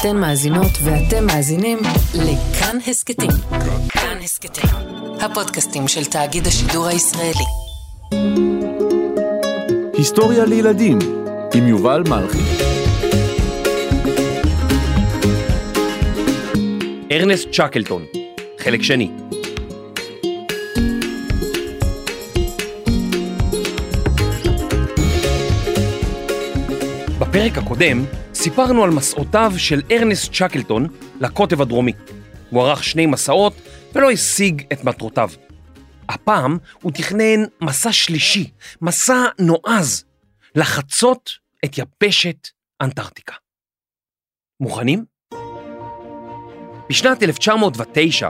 אתן מאזינות ואתם מאזינים לכאן הסכתים. כאן הסכתים, הפודקאסטים של תאגיד השידור הישראלי. היסטוריה לילדים עם יובל מלכי. ארנסט צ'קלטון, חלק שני. בפרק הקודם סיפרנו על מסעותיו של ארנסט צ'קלטון לקוטב הדרומי. הוא ערך שני מסעות ולא השיג את מטרותיו. הפעם הוא תכנן מסע שלישי, מסע נועז, לחצות את יבשת אנטארקטיקה. מוכנים? בשנת 1909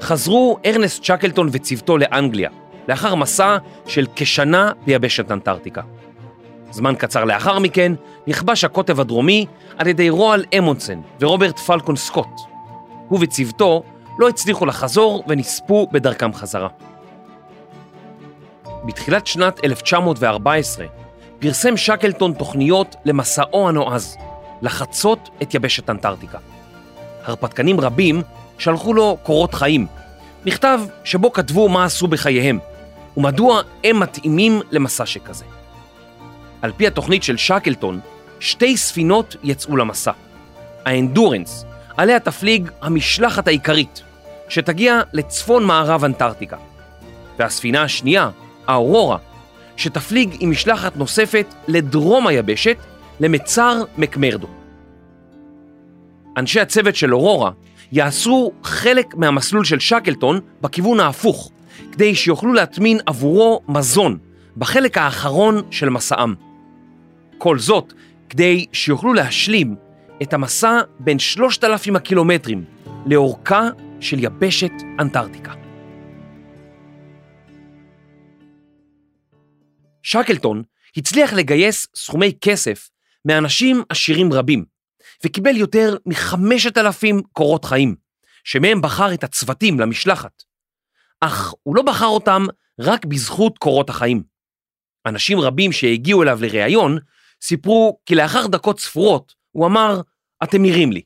חזרו ארנסט צ'קלטון וצוותו לאנגליה, לאחר מסע של כשנה ביבשת אנטארקטיקה. זמן קצר לאחר מכן נכבש הקוטב הדרומי על ידי רועל אמונסן ורוברט פלקון סקוט. הוא וצוותו לא הצליחו לחזור ונספו בדרכם חזרה. בתחילת שנת 1914 פרסם שקלטון תוכניות למסעו הנועז, לחצות את יבשת אנטארקטיקה. הרפתקנים רבים שלחו לו קורות חיים, מכתב שבו כתבו מה עשו בחייהם, ומדוע הם מתאימים למסע שכזה. על פי התוכנית של שקלטון, שתי ספינות יצאו למסע. האנדורנס, עליה תפליג המשלחת העיקרית, שתגיע לצפון מערב אנטארקטיקה. והספינה השנייה, האורורה, שתפליג עם משלחת נוספת לדרום היבשת, למצר מקמרדו. אנשי הצוות של אורורה יעשו חלק מהמסלול של שקלטון בכיוון ההפוך, כדי שיוכלו להטמין עבורו מזון בחלק האחרון של מסעם. כל זאת כדי שיוכלו להשלים את המסע בין שלושת אלפים הקילומטרים לאורכה של יבשת אנטארקטיקה. שקלטון הצליח לגייס סכומי כסף מאנשים עשירים רבים, וקיבל יותר מחמשת אלפים קורות חיים, שמהם בחר את הצוותים למשלחת. אך הוא לא בחר אותם רק בזכות קורות החיים. אנשים רבים שהגיעו אליו לראיון סיפרו כי לאחר דקות ספורות הוא אמר, אתם נראים לי.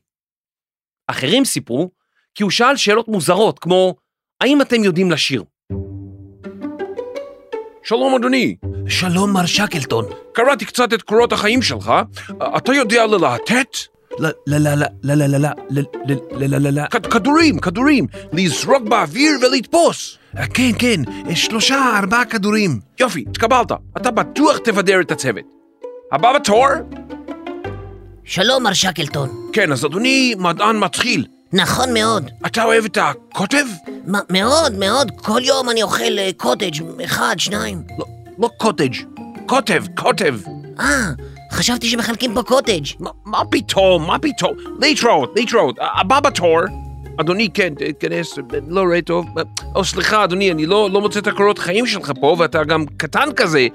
אחרים סיפרו כי הוא שאל שאלות מוזרות כמו, האם אתם יודעים לשיר? שלום אדוני. שלום, מר שקלטון. קראתי קצת את קורות החיים שלך, אתה יודע ללהטט? לא, לא, לא, לא, לא, לא, לא, לא, לא, לא, לא, לא. כדורים, כדורים, לזרוק באוויר ולתפוס. כן, כן, שלושה, ארבעה כדורים. יופי, התקבלת. אתה בטוח תבדר את הצוות. הבא בתור? שלום, מר שקלטון. כן, אז אדוני מדען מתחיל. נכון מאוד. אתה אוהב את הקוטב? מ- מאוד, מאוד. כל יום אני אוכל אה, קוטג' אחד, שניים. לא, לא קוטג', קוטב, קוטב. אה, חשבתי שמחלקים פה קוטג'. מה, מה פתאום, מה פתאום? להתראות, להתראות. הבא בתור. אדוני, כן, תיכנס, לא רואה טוב. או סליחה, אדוני, אני לא, לא מוצא את הקורות חיים שלך פה, ואתה גם קטן כזה.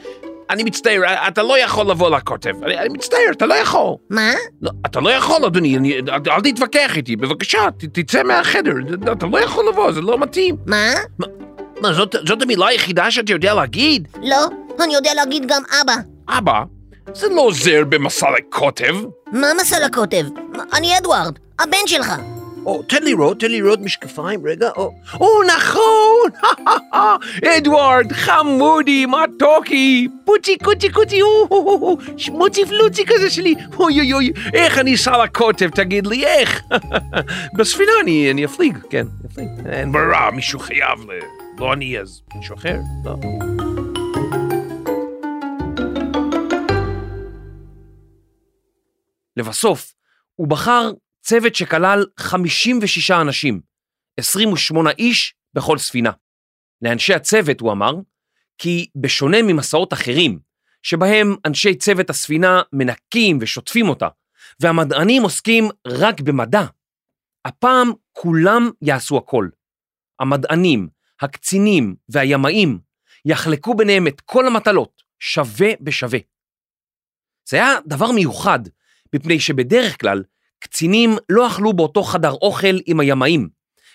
אני מצטער, אתה לא יכול לבוא לקוטב. אני, אני מצטער, אתה לא יכול. מה? לא, אתה לא יכול, אדוני, אני, אל, אל תתווכח איתי, בבקשה, ת, תצא מהחדר, אתה לא יכול לבוא, זה לא מתאים. מה? מה, זאת, זאת המילה היחידה שאתה יודע להגיד? לא, אני יודע להגיד גם אבא. אבא, זה לא עוזר במסע לקוטב. מה מסע לקוטב? אני אדוארד, הבן שלך. או, תן לראות, תן לראות משקפיים, רגע, או, או, נכון, אדוארד, חמודי, מתוקי, פוצ'י, קוצ'י, קוצ'י, שמוצי פלוצי כזה שלי, אוי אוי אוי, איך אני אסע לקוטב, תגיד לי, איך? בספינה אני, אני אפליג, כן, אפליג. אין ברירה, מישהו חייב ל... לא אני, אז מישהו אחר, לא. לבסוף, הוא בחר צוות שכלל 56 אנשים, 28 איש בכל ספינה. לאנשי הצוות הוא אמר, כי בשונה ממסעות אחרים, שבהם אנשי צוות הספינה מנקים ושוטפים אותה, והמדענים עוסקים רק במדע, הפעם כולם יעשו הכל. המדענים, הקצינים והימאים יחלקו ביניהם את כל המטלות, שווה בשווה. זה היה דבר מיוחד, מפני שבדרך כלל קצינים לא אכלו באותו חדר אוכל עם הימאים,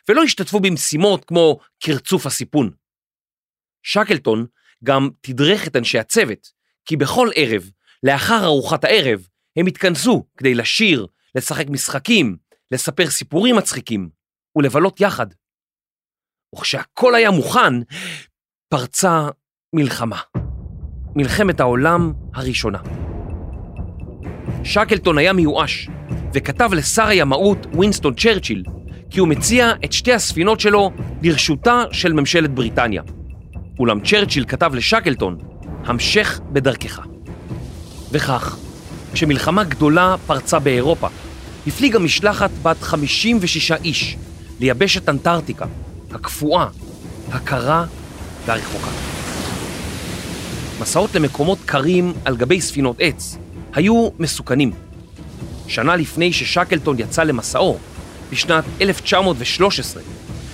ולא השתתפו במשימות כמו קרצוף הסיפון. שקלטון גם תדרך את אנשי הצוות, כי בכל ערב, לאחר ארוחת הערב, הם התכנסו כדי לשיר לשחק משחקים, לספר סיפורים מצחיקים ולבלות יחד. וכשהכל היה מוכן, פרצה מלחמה. מלחמת העולם הראשונה. שקלטון היה מיואש, וכתב לשר הימאות ווינסטון צ'רצ'יל כי הוא מציע את שתי הספינות שלו לרשותה של ממשלת בריטניה. אולם צ'רצ'יל כתב לשקלטון, המשך בדרכך. וכך, כשמלחמה גדולה פרצה באירופה, הפליגה משלחת בת 56 איש ליבשת אנטארקטיקה, הקפואה, הקרה והרחוקה. מסעות למקומות קרים על גבי ספינות עץ היו מסוכנים. שנה לפני ששקלטון יצא למסעו, בשנת 1913,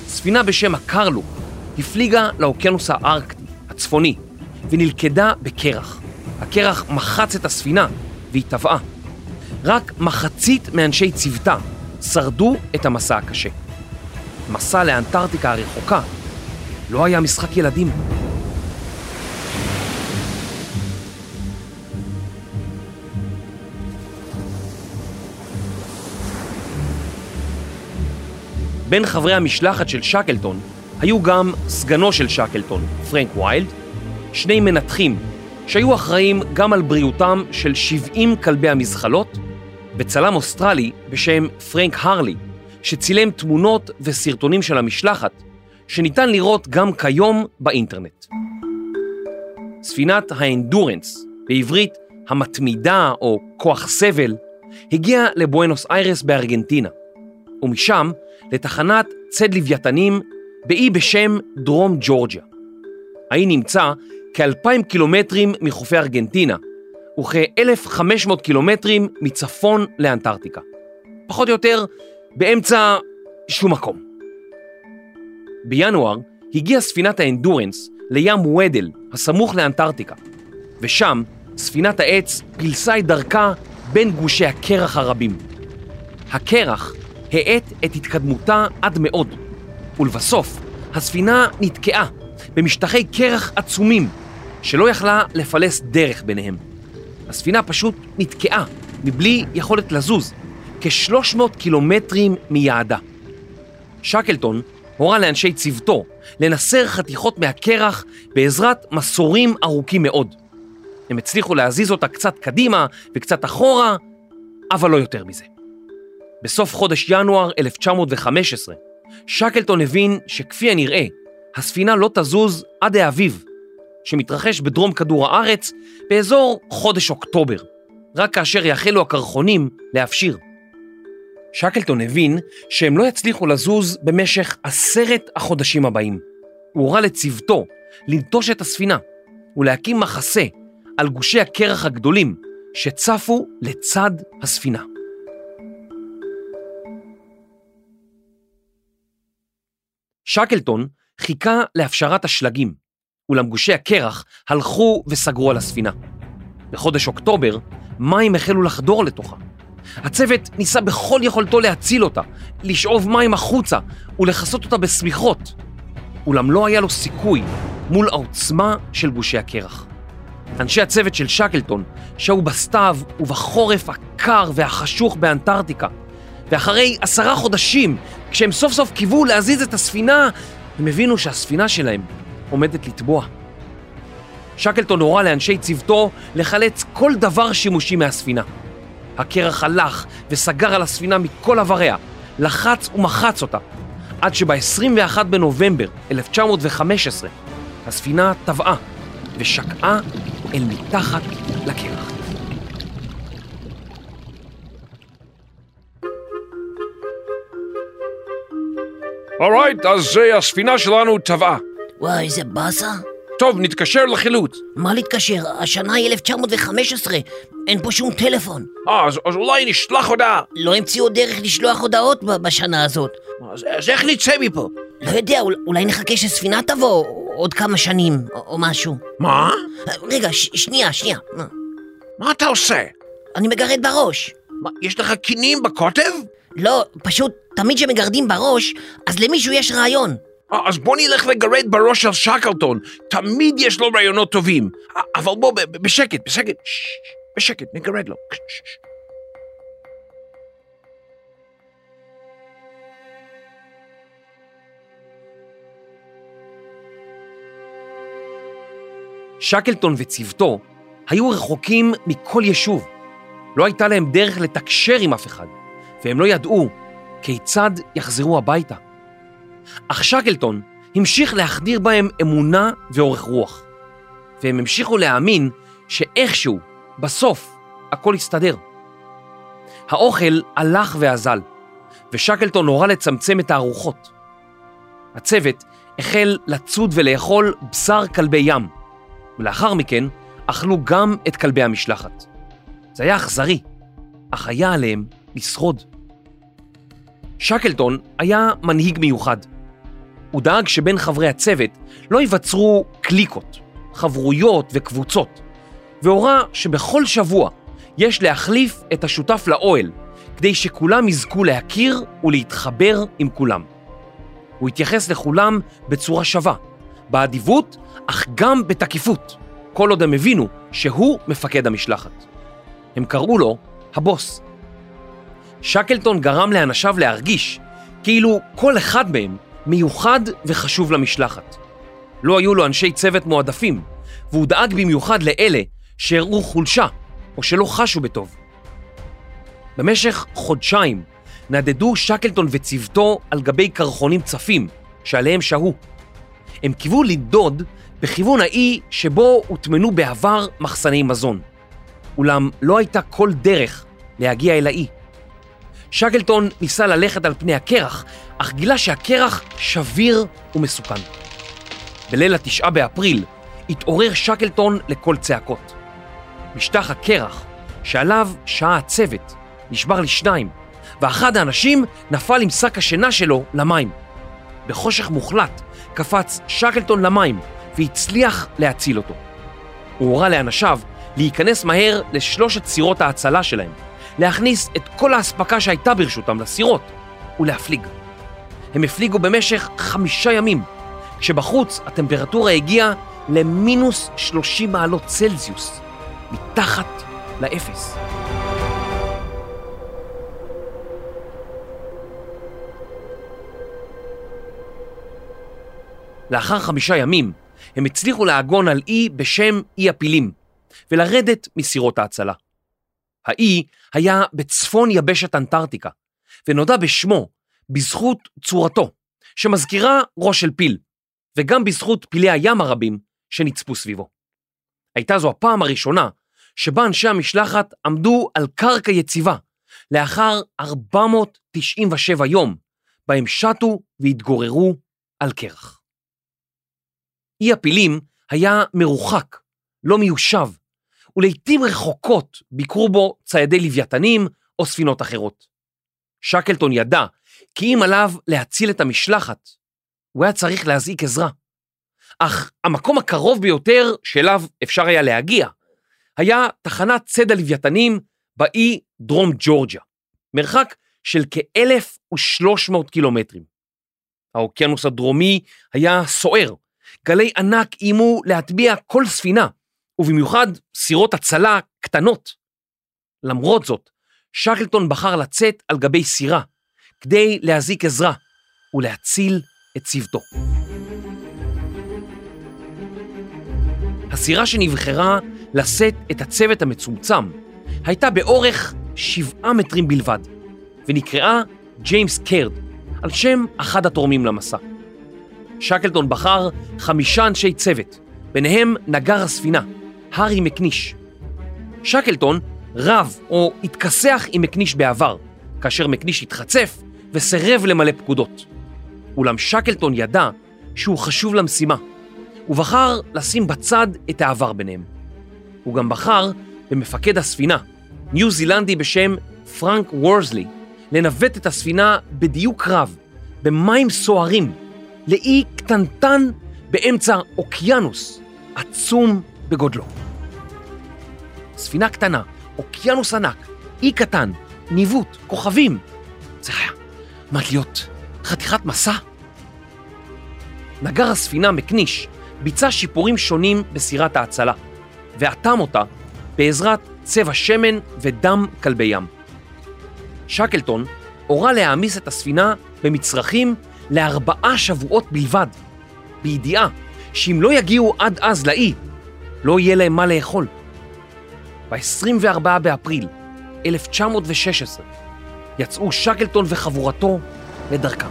ספינה בשם הקרלו הפליגה לאוקיינוס הארקטי, הצפוני, ונלכדה בקרח. הקרח מחץ את הספינה והיא טבעה. רק מחצית מאנשי צוותה שרדו את המסע הקשה. מסע לאנטארקטיקה הרחוקה לא היה משחק ילדים. בין חברי המשלחת של שקלטון היו גם סגנו של שקלטון, פרנק ויילד, שני מנתחים שהיו אחראים גם על בריאותם של 70 כלבי המזחלות, וצלם אוסטרלי בשם פרנק הרלי, שצילם תמונות וסרטונים של המשלחת, שניתן לראות גם כיום באינטרנט. ספינת האנדורנס, בעברית המתמידה או כוח סבל, הגיעה לבואנוס איירס בארגנטינה, ומשם לתחנת צד לוויתנים באי בשם דרום ג'ורג'יה. האי נמצא כאלפיים קילומטרים מחופי ארגנטינה וכ-1,500 קילומטרים מצפון לאנטארקטיקה. פחות או יותר באמצע שום מקום. בינואר הגיעה ספינת האנדורנס לים ודל, הסמוך לאנטארקטיקה, ושם ספינת העץ פילסה את דרכה בין גושי הקרח הרבים. הקרח האט את התקדמותה עד מאוד, ולבסוף הספינה נתקעה במשטחי קרח עצומים שלא יכלה לפלס דרך ביניהם. הספינה פשוט נתקעה מבלי יכולת לזוז, כ-300 קילומטרים מיעדה. שקלטון הורה לאנשי צוותו לנסר חתיכות מהקרח בעזרת מסורים ארוכים מאוד. הם הצליחו להזיז אותה קצת קדימה וקצת אחורה, אבל לא יותר מזה. בסוף חודש ינואר 1915, שקלטון הבין שכפי הנראה, הספינה לא תזוז עד האביב, שמתרחש בדרום כדור הארץ באזור חודש אוקטובר, רק כאשר יחלו הקרחונים להפשיר. שקלטון הבין שהם לא יצליחו לזוז במשך עשרת החודשים הבאים. הוא הורה לצוותו לנטוש את הספינה ולהקים מחסה על גושי הקרח הגדולים שצפו לצד הספינה. שקלטון חיכה להפשרת השלגים, אולם גושי הקרח הלכו וסגרו על הספינה. בחודש אוקטובר, מים החלו לחדור לתוכה. הצוות ניסה בכל יכולתו להציל אותה, לשאוב מים החוצה ולכסות אותה בשמיכות, אולם לא היה לו סיכוי מול העוצמה של גושי הקרח. אנשי הצוות של שקלטון שהו בסתיו ובחורף הקר והחשוך באנטארקטיקה, ואחרי עשרה חודשים, כשהם סוף סוף קיוו להזיז את הספינה, הם הבינו שהספינה שלהם עומדת לטבוע. שקלטון הורה לאנשי צוותו לחלץ כל דבר שימושי מהספינה. הקרח הלך וסגר על הספינה מכל עבריה, לחץ ומחץ אותה, עד שב-21 בנובמבר 1915 הספינה טבעה ושקעה אל מתחת לקרח. אורייט, אז uh, הספינה שלנו טבעה. וואי, איזה באסה. טוב, נתקשר לחילוץ. מה להתקשר? השנה היא 1915, אין פה שום טלפון. אה, אז, אז אולי נשלח הודעה. לא המציאו דרך לשלוח הודעות בשנה הזאת. אז, אז איך נצא מפה? לא יודע, אול- אולי נחכה שספינה תבוא עוד כמה שנים, או, או משהו. מה? רגע, ש- שנייה, שנייה. מה אתה עושה? אני מגרד בראש. מה, יש לך קינים בקוטב? לא, פשוט, תמיד כשמגרדים בראש, אז למישהו יש רעיון. אה, אז בוא נלך לגרד בראש של שקלטון, תמיד יש לו רעיונות טובים. אה, אבל בוא, בשקט, בשקט, בשקט, נגרד לו. שקלטון וצוותו היו רחוקים מכל יישוב. לא הייתה להם דרך לתקשר עם אף אחד. והם לא ידעו כיצד יחזרו הביתה. אך שקלטון המשיך להחדיר בהם אמונה ואורך רוח, והם המשיכו להאמין שאיכשהו, בסוף, הכל יסתדר. האוכל הלך ואזל, ושקלטון הורה לצמצם את הארוחות. הצוות החל לצוד ולאכול בשר כלבי ים, ולאחר מכן אכלו גם את כלבי המשלחת. זה היה אכזרי, אך היה עליהם לשרוד. שקלטון היה מנהיג מיוחד. הוא דאג שבין חברי הצוות לא ייווצרו קליקות, חברויות וקבוצות, והורה שבכל שבוע יש להחליף את השותף לאוהל, כדי שכולם יזכו להכיר ולהתחבר עם כולם. הוא התייחס לכולם בצורה שווה, באדיבות, אך גם בתקיפות, כל עוד הם הבינו שהוא מפקד המשלחת. הם קראו לו הבוס. שקלטון גרם לאנשיו להרגיש כאילו כל אחד מהם מיוחד וחשוב למשלחת. לא היו לו אנשי צוות מועדפים, והוא דאג במיוחד לאלה שהראו חולשה או שלא חשו בטוב. במשך חודשיים נדדו שקלטון וצוותו על גבי קרחונים צפים שעליהם שהו. הם קיוו לנדוד בכיוון האי שבו הוטמנו בעבר מחסני מזון. אולם לא הייתה כל דרך להגיע אל האי. שקלטון ניסה ללכת על פני הקרח, אך גילה שהקרח שביר ומסוכן. בליל התשעה באפריל התעורר שקלטון לקול צעקות. משטח הקרח, שעליו שהה הצוות, נשבר לשניים, ואחד האנשים נפל עם שק השינה שלו למים. בחושך מוחלט קפץ שקלטון למים והצליח להציל אותו. הוא הורה לאנשיו להיכנס מהר לשלושת סירות ההצלה שלהם, להכניס את כל האספקה שהייתה ברשותם לסירות ולהפליג. הם הפליגו במשך חמישה ימים, כשבחוץ הטמפרטורה הגיעה למינוס 30 מעלות צלזיוס, מתחת לאפס. לאחר חמישה ימים, הם הצליחו להגון על אי בשם אי הפילים, ולרדת מסירות ההצלה. האי היה בצפון יבשת אנטארקטיקה, ונודע בשמו בזכות צורתו, שמזכירה ראש של פיל, וגם בזכות פילי הים הרבים שנצפו סביבו. הייתה זו הפעם הראשונה שבה אנשי המשלחת עמדו על קרקע יציבה, לאחר 497 יום, בהם שטו והתגוררו על קרח. אי הפילים היה מרוחק, לא מיושב, ולעיתים רחוקות ביקרו בו ציידי לוויתנים או ספינות אחרות. שקלטון ידע כי אם עליו להציל את המשלחת, הוא היה צריך להזעיק עזרה. אך המקום הקרוב ביותר שאליו אפשר היה להגיע, היה תחנת ציד הלוויתנים באי דרום ג'ורג'יה, מרחק של כ-1,300 קילומטרים. האוקיינוס הדרומי היה סוער, גלי ענק איימו להטביע כל ספינה, ובמיוחד סירות הצלה קטנות. למרות זאת, שקלטון בחר לצאת על גבי סירה, כדי להזיק עזרה ולהציל את צוותו. הסירה שנבחרה לשאת את הצוות המצומצם הייתה באורך שבעה מטרים בלבד, ונקראה ג'יימס קרד, על שם אחד התורמים למסע. שקלטון בחר חמישה אנשי צוות, ביניהם נגר הספינה, הארי מקניש. שקלטון רב או התכסח עם מקניש בעבר, כאשר מקניש התחצף וסירב למלא פקודות. אולם שקלטון ידע שהוא חשוב למשימה, ובחר לשים בצד את העבר ביניהם. הוא גם בחר במפקד הספינה, ניו זילנדי בשם פרנק וורזלי, לנווט את הספינה בדיוק רב, במים סוערים, לאי קטנטן באמצע אוקיינוס עצום בגודלו. ספינה קטנה, אוקיינוס ענק, אי קטן, ניווט, כוכבים. זה היה עמד להיות חתיכת מסע. נגר הספינה מקניש ביצע שיפורים שונים בסירת ההצלה, ואטם אותה בעזרת צבע שמן ודם כלבי ים. שקלטון הורה להעמיס את הספינה במצרכים לארבעה שבועות בלבד, בידיעה שאם לא יגיעו עד אז לאי, לא יהיה להם מה לאכול. ב-24 באפריל 1916 יצאו שקלטון וחבורתו לדרכם.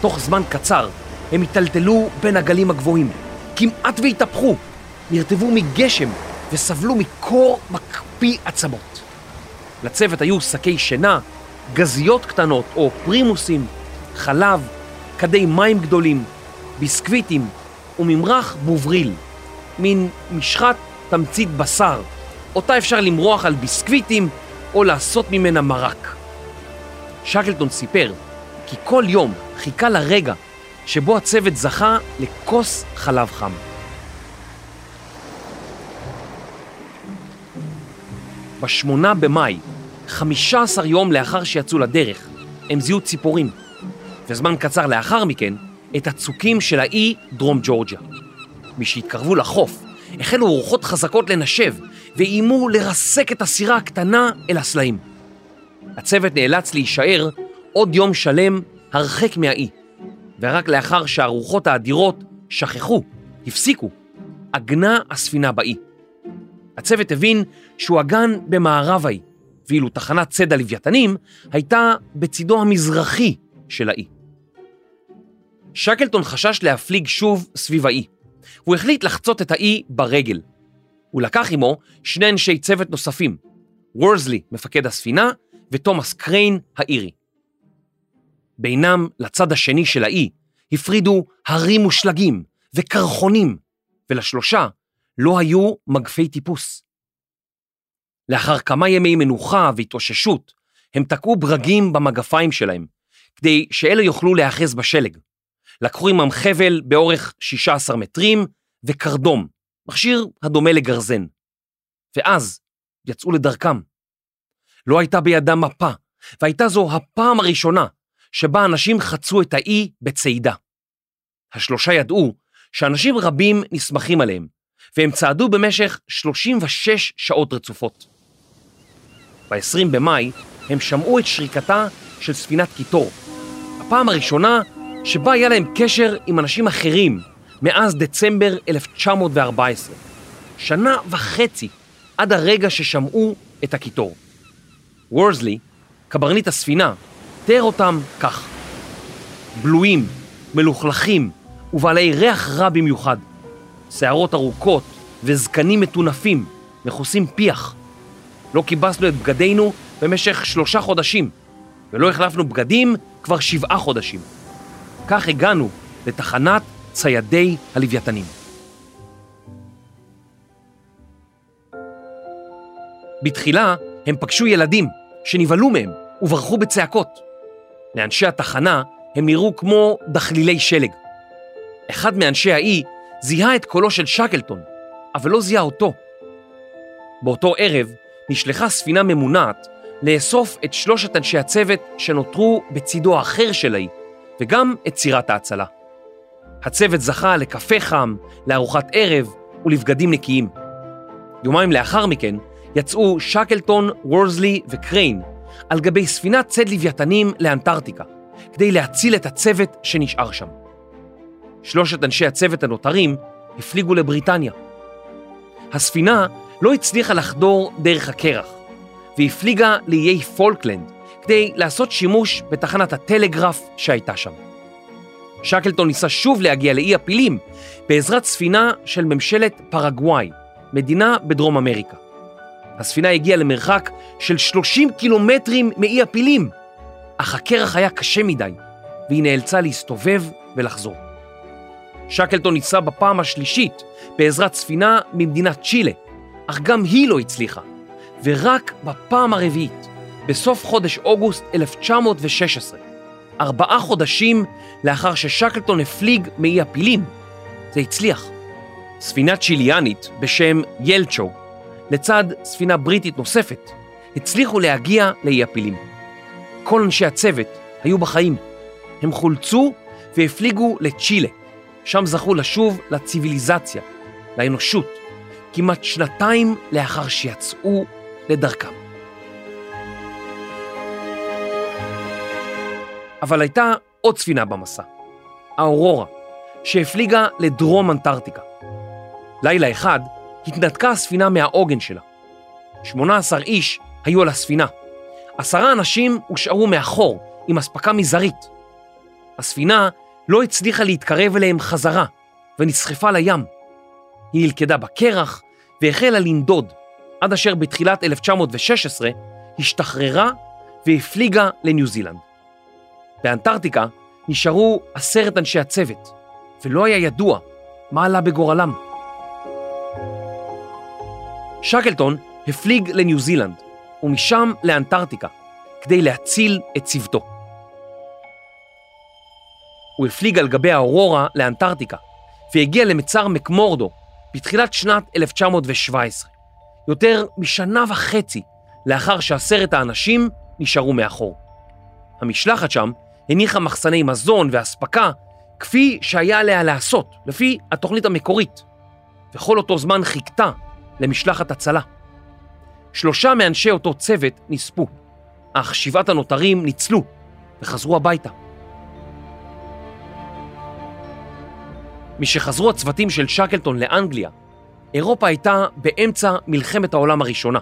תוך זמן קצר הם היטלטלו בין הגלים הגבוהים, כמעט והתהפכו, נרטבו מגשם וסבלו מקור מקפיא עצמות. לצוות היו שקי שינה, גזיות קטנות או פרימוסים, חלב, כדי מים גדולים, ביסקוויטים וממרח בובריל, מין משחת תמצית בשר, אותה אפשר למרוח על ביסקוויטים או לעשות ממנה מרק. שקלטון סיפר כי כל יום חיכה לרגע שבו הצוות זכה לכוס חלב חם. בשמונה במאי, 15 יום לאחר שיצאו לדרך, הם זיהו ציפורים, וזמן קצר לאחר מכן, את הצוקים של האי דרום ג'ורג'יה. משהתקרבו לחוף, החלו רוחות חזקות לנשב, ואיימו לרסק את הסירה הקטנה אל הסלעים. הצוות נאלץ להישאר עוד יום שלם הרחק מהאי, ורק לאחר שהרוחות האדירות שכחו, הפסיקו, עגנה הספינה באי. הצוות הבין שהוא אגן במערב האי, ואילו תחנת ציד הלוויתנים הייתה בצידו המזרחי של האי. שקלטון חשש להפליג שוב סביב האי. הוא החליט לחצות את האי ברגל. הוא לקח עמו שני אנשי צוות נוספים, וורזלי, מפקד הספינה, ותומאס קריין, האירי. בינם לצד השני של האי הפרידו הרים מושלגים וקרחונים, ולשלושה לא היו מגפי טיפוס. לאחר כמה ימי מנוחה והתאוששות, הם תקעו ברגים במגפיים שלהם, כדי שאלה יוכלו להיאחז בשלג. לקחו עמם חבל באורך 16 מטרים וקרדום, מכשיר הדומה לגרזן. ואז יצאו לדרכם. לא הייתה בידם מפה, והייתה זו הפעם הראשונה שבה אנשים חצו את האי בצעידה. השלושה ידעו שאנשים רבים נסמכים עליהם, והם צעדו במשך 36 שעות רצופות. ב-20 במאי הם שמעו את שריקתה של ספינת קיטור, הפעם הראשונה שבה היה להם קשר עם אנשים אחרים מאז דצמבר 1914, שנה וחצי עד הרגע ששמעו את הקיטור. וורזלי, קברניט הספינה, תיאר אותם כך: בלויים, מלוכלכים ובעלי ריח רע במיוחד, שערות ארוכות וזקנים מטונפים, מכוסים פיח. לא כיבסנו את בגדינו במשך שלושה חודשים, ולא החלפנו בגדים כבר שבעה חודשים. כך הגענו לתחנת ציידי הלוויתנים. בתחילה הם פגשו ילדים שנבהלו מהם וברחו בצעקות. לאנשי התחנה הם נראו כמו דחלילי שלג. אחד מאנשי האי זיהה את קולו של שקלטון, אבל לא זיהה אותו. באותו ערב נשלחה ספינה ממונעת לאסוף את שלושת אנשי הצוות שנותרו בצידו האחר של האי, וגם את סירת ההצלה. הצוות זכה לקפה חם, לארוחת ערב ולבגדים נקיים. יומיים לאחר מכן יצאו שקלטון, וורזלי וקריין על גבי ספינת צד לוויתנים לאנטארקטיקה, כדי להציל את הצוות שנשאר שם. שלושת אנשי הצוות הנותרים הפליגו לבריטניה. הספינה לא הצליחה לחדור דרך הקרח, והפליגה לאיי פולקלנד כדי לעשות שימוש בתחנת הטלגרף שהייתה שם. שקלטון ניסה שוב להגיע לאי הפילים בעזרת ספינה של ממשלת פרגוואי, מדינה בדרום אמריקה. הספינה הגיעה למרחק של 30 קילומטרים מאי הפילים, אך הקרח היה קשה מדי, והיא נאלצה להסתובב ולחזור. שקלטון ניסה בפעם השלישית בעזרת ספינה ממדינת צ'ילה, אך גם היא לא הצליחה, ורק בפעם הרביעית, בסוף חודש אוגוסט 1916, ארבעה חודשים לאחר ששקלטון הפליג מאי הפילים, זה הצליח. ספינה צ'יליאנית בשם ילצ'ו, לצד ספינה בריטית נוספת, הצליחו להגיע לאי הפילים. כל אנשי הצוות היו בחיים. הם חולצו והפליגו לצ'ילה, שם זכו לשוב לציוויליזציה, לאנושות, כמעט שנתיים לאחר שיצאו לדרכם. אבל הייתה עוד ספינה במסע, האורורה, שהפליגה לדרום אנטארקטיקה. לילה אחד התנתקה הספינה מהעוגן שלה. 18 איש היו על הספינה. עשרה אנשים הושארו מאחור עם אספקה מזערית. הספינה לא הצליחה להתקרב אליהם חזרה ונסחפה לים. היא הלכדה בקרח והחלה לנדוד, עד אשר בתחילת 1916 השתחררה והפליגה לניו זילנד. באנטארקטיקה נשארו עשרת אנשי הצוות, ולא היה ידוע מה עלה בגורלם. שקלטון הפליג לניו זילנד, ומשם לאנטארקטיקה, כדי להציל את צוותו. הוא הפליג על גבי האורורה לאנטארקטיקה, והגיע למצר מקמורדו בתחילת שנת 1917, יותר משנה וחצי לאחר שעשרת האנשים נשארו מאחור. המשלחת שם הניחה מחסני מזון ואספקה כפי שהיה עליה לעשות, לפי התוכנית המקורית, וכל אותו זמן חיכתה למשלחת הצלה. שלושה מאנשי אותו צוות נספו, אך שבעת הנותרים ניצלו וחזרו הביתה. משחזרו הצוותים של שקלטון לאנגליה, אירופה הייתה באמצע מלחמת העולם הראשונה,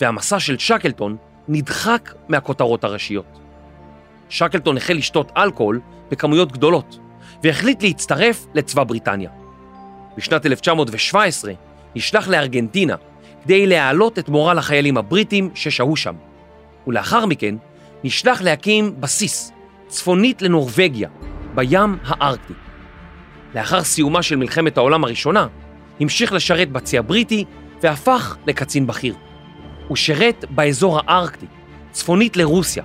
והמסע של שקלטון נדחק מהכותרות הראשיות. שקלטון החל לשתות אלכוהול בכמויות גדולות, והחליט להצטרף לצבא בריטניה. בשנת 1917 נשלח לארגנטינה כדי להעלות את מורל החיילים הבריטים ששהו שם, ולאחר מכן נשלח להקים בסיס צפונית לנורבגיה, בים הארקטי. לאחר סיומה של מלחמת העולם הראשונה, המשיך לשרת בצי הבריטי והפך לקצין בכיר. הוא שירת באזור הארקטי, צפונית לרוסיה,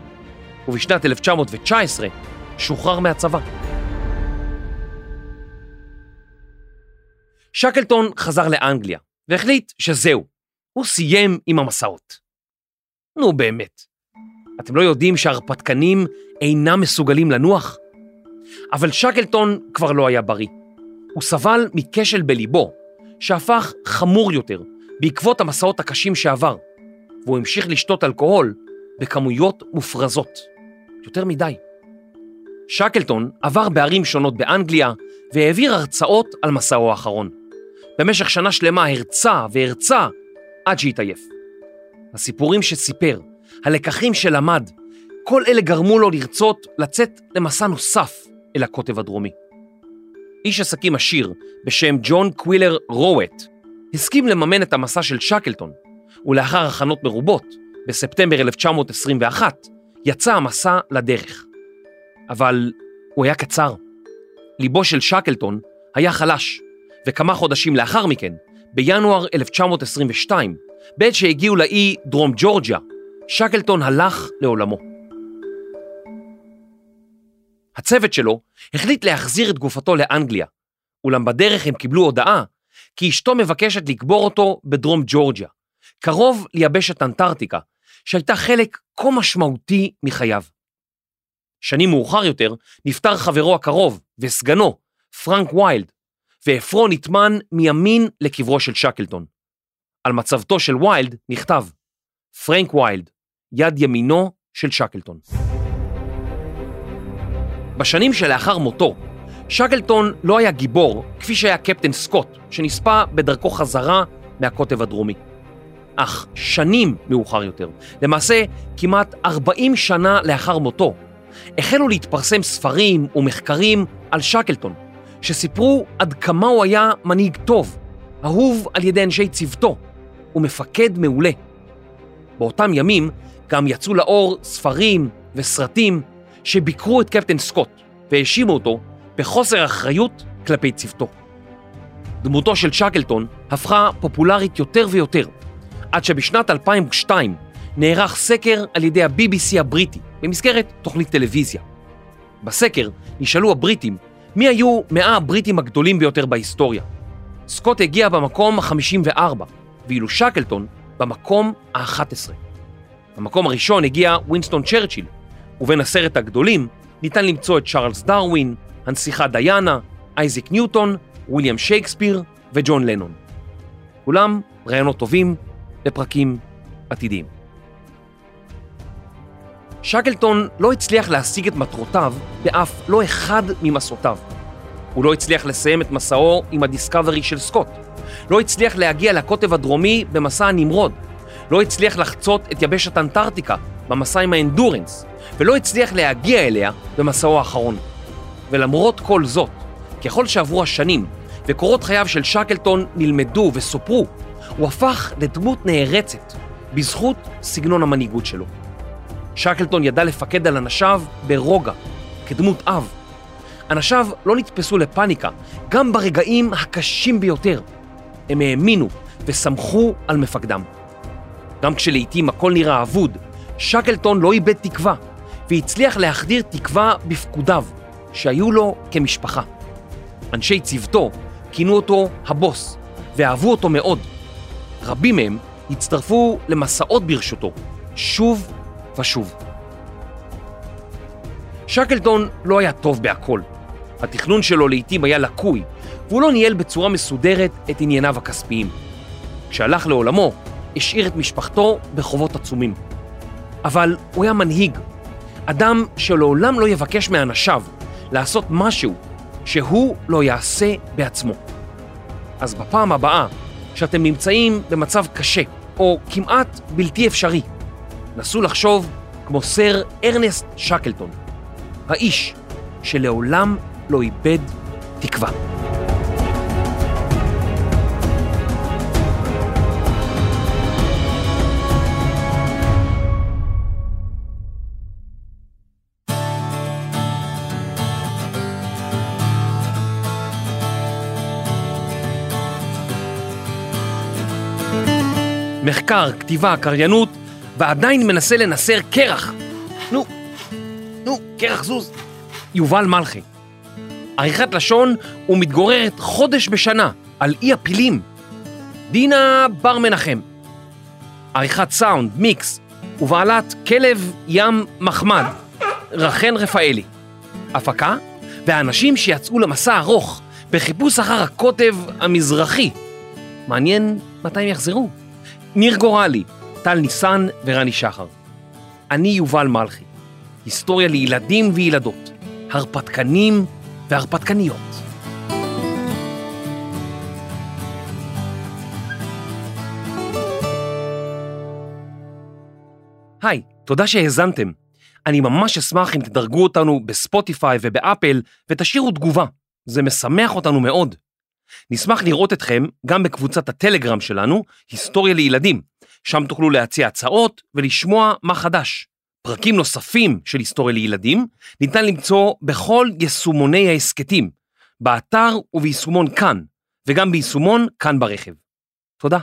ובשנת 1919 שוחרר מהצבא. שקלטון חזר לאנגליה והחליט שזהו, הוא סיים עם המסעות. נו באמת, אתם לא יודעים שהרפתקנים אינם מסוגלים לנוח? אבל שקלטון כבר לא היה בריא. הוא סבל מכשל בליבו, שהפך חמור יותר בעקבות המסעות הקשים שעבר, והוא המשיך לשתות אלכוהול בכמויות מופרזות. יותר מדי. שקלטון עבר בערים שונות באנגליה והעביר הרצאות על מסעו האחרון. במשך שנה שלמה הרצה והרצה עד שהתעייף. הסיפורים שסיפר, הלקחים שלמד, כל אלה גרמו לו לרצות לצאת למסע נוסף אל הקוטב הדרומי. איש עסקים עשיר בשם ג'ון קווילר רואט הסכים לממן את המסע של שקלטון, ולאחר הכנות מרובות, בספטמבר 1921, יצא המסע לדרך. אבל הוא היה קצר. ליבו של שקלטון היה חלש, וכמה חודשים לאחר מכן, בינואר 1922, בעת שהגיעו לאי דרום ג'ורג'יה, שקלטון הלך לעולמו. הצוות שלו החליט להחזיר את גופתו לאנגליה, אולם בדרך הם קיבלו הודעה כי אשתו מבקשת לקבור אותו בדרום ג'ורג'יה, קרוב ליבשת אנטארקטיקה, שהייתה חלק כה משמעותי מחייו. שנים מאוחר יותר נפטר חברו הקרוב וסגנו, פרנק ויילד, ועפרו נטמן מימין לקברו של שקלטון. על מצבתו של ויילד נכתב, פרנק ויילד, יד ימינו של שקלטון. בשנים שלאחר מותו, שקלטון לא היה גיבור כפי שהיה קפטן סקוט, שנספה בדרכו חזרה מהקוטב הדרומי. אך שנים מאוחר יותר, למעשה כמעט 40 שנה לאחר מותו, החלו להתפרסם ספרים ומחקרים על שקלטון, שסיפרו עד כמה הוא היה מנהיג טוב, אהוב על ידי אנשי צוותו, ומפקד מעולה. באותם ימים גם יצאו לאור ספרים וסרטים שביקרו את קפטן סקוט והאשימו אותו בחוסר אחריות כלפי צוותו. דמותו של שקלטון הפכה פופולרית יותר ויותר, עד שבשנת 2002 נערך סקר על ידי ה-BBC הבריטי במסגרת תוכנית טלוויזיה. בסקר נשאלו הבריטים מי היו 100 הבריטים הגדולים ביותר בהיסטוריה. סקוט הגיע במקום ה-54, ואילו שקלטון במקום ה-11. במקום הראשון הגיע וינסטון צ'רצ'יל, ובין עשרת הגדולים ניתן למצוא את צ'ארלס דרווין, הנסיכה דיאנה, אייזיק ניוטון, וויליאם שייקספיר וג'ון לנון. כולם רעיונות טובים לפרקים עתידיים. שקלטון לא הצליח להשיג את מטרותיו באף לא אחד ממסעותיו. הוא לא הצליח לסיים את מסעו עם הדיסקאברי של סקוט. לא הצליח להגיע לקוטב הדרומי במסע הנמרוד. לא הצליח לחצות את יבשת אנטארקטיקה במסע עם האנדורנס, ולא הצליח להגיע אליה במסעו האחרון. ולמרות כל זאת, ככל שעברו השנים וקורות חייו של שקלטון נלמדו וסופרו, הוא הפך לדמות נערצת בזכות סגנון המנהיגות שלו. שקלטון ידע לפקד על אנשיו ברוגע, כדמות אב. אנשיו לא נתפסו לפאניקה, גם ברגעים הקשים ביותר. הם האמינו וסמכו על מפקדם. גם כשלעיתים הכל נראה אבוד, שקלטון לא איבד תקווה, והצליח להחדיר תקווה בפקודיו, שהיו לו כמשפחה. אנשי צוותו כינו אותו הבוס, ואהבו אותו מאוד. רבים מהם הצטרפו למסעות ברשותו, שוב ושוב. שקלטון לא היה טוב בהכל. התכנון שלו לעיתים היה לקוי, והוא לא ניהל בצורה מסודרת את ענייניו הכספיים. כשהלך לעולמו, השאיר את משפחתו בחובות עצומים. אבל הוא היה מנהיג, אדם שלעולם לא יבקש מאנשיו לעשות משהו שהוא לא יעשה בעצמו. אז בפעם הבאה שאתם נמצאים במצב קשה או כמעט בלתי אפשרי, נסו לחשוב כמו סר ארנסט שקלטון, האיש שלעולם לא איבד תקווה. מחקר, כתיבה, קריינות, ועדיין מנסה לנסר קרח. נו, נו, קרח זוז. יובל מלכי. עריכת לשון ומתגוררת חודש בשנה על אי הפילים. דינה בר מנחם. עריכת סאונד, מיקס, ובעלת כלב ים מחמד, רחן רפאלי. הפקה, והאנשים שיצאו למסע ארוך בחיפוש אחר הקוטב המזרחי. מעניין מתי הם יחזרו. ניר גורלי, טל ניסן ורני שחר. אני יובל מלכי. היסטוריה לילדים וילדות, הרפתקנים והרפתקניות. היי, תודה שהאזנתם. אני ממש אשמח אם תדרגו אותנו בספוטיפיי ובאפל ותשאירו תגובה, זה משמח אותנו מאוד. נשמח לראות אתכם גם בקבוצת הטלגרם שלנו, היסטוריה לילדים, שם תוכלו להציע הצעות ולשמוע מה חדש. פרקים נוספים של היסטוריה לילדים ניתן למצוא בכל יישומוני ההסכתים, באתר וביישומון כאן, וגם ביישומון כאן ברכב. תודה.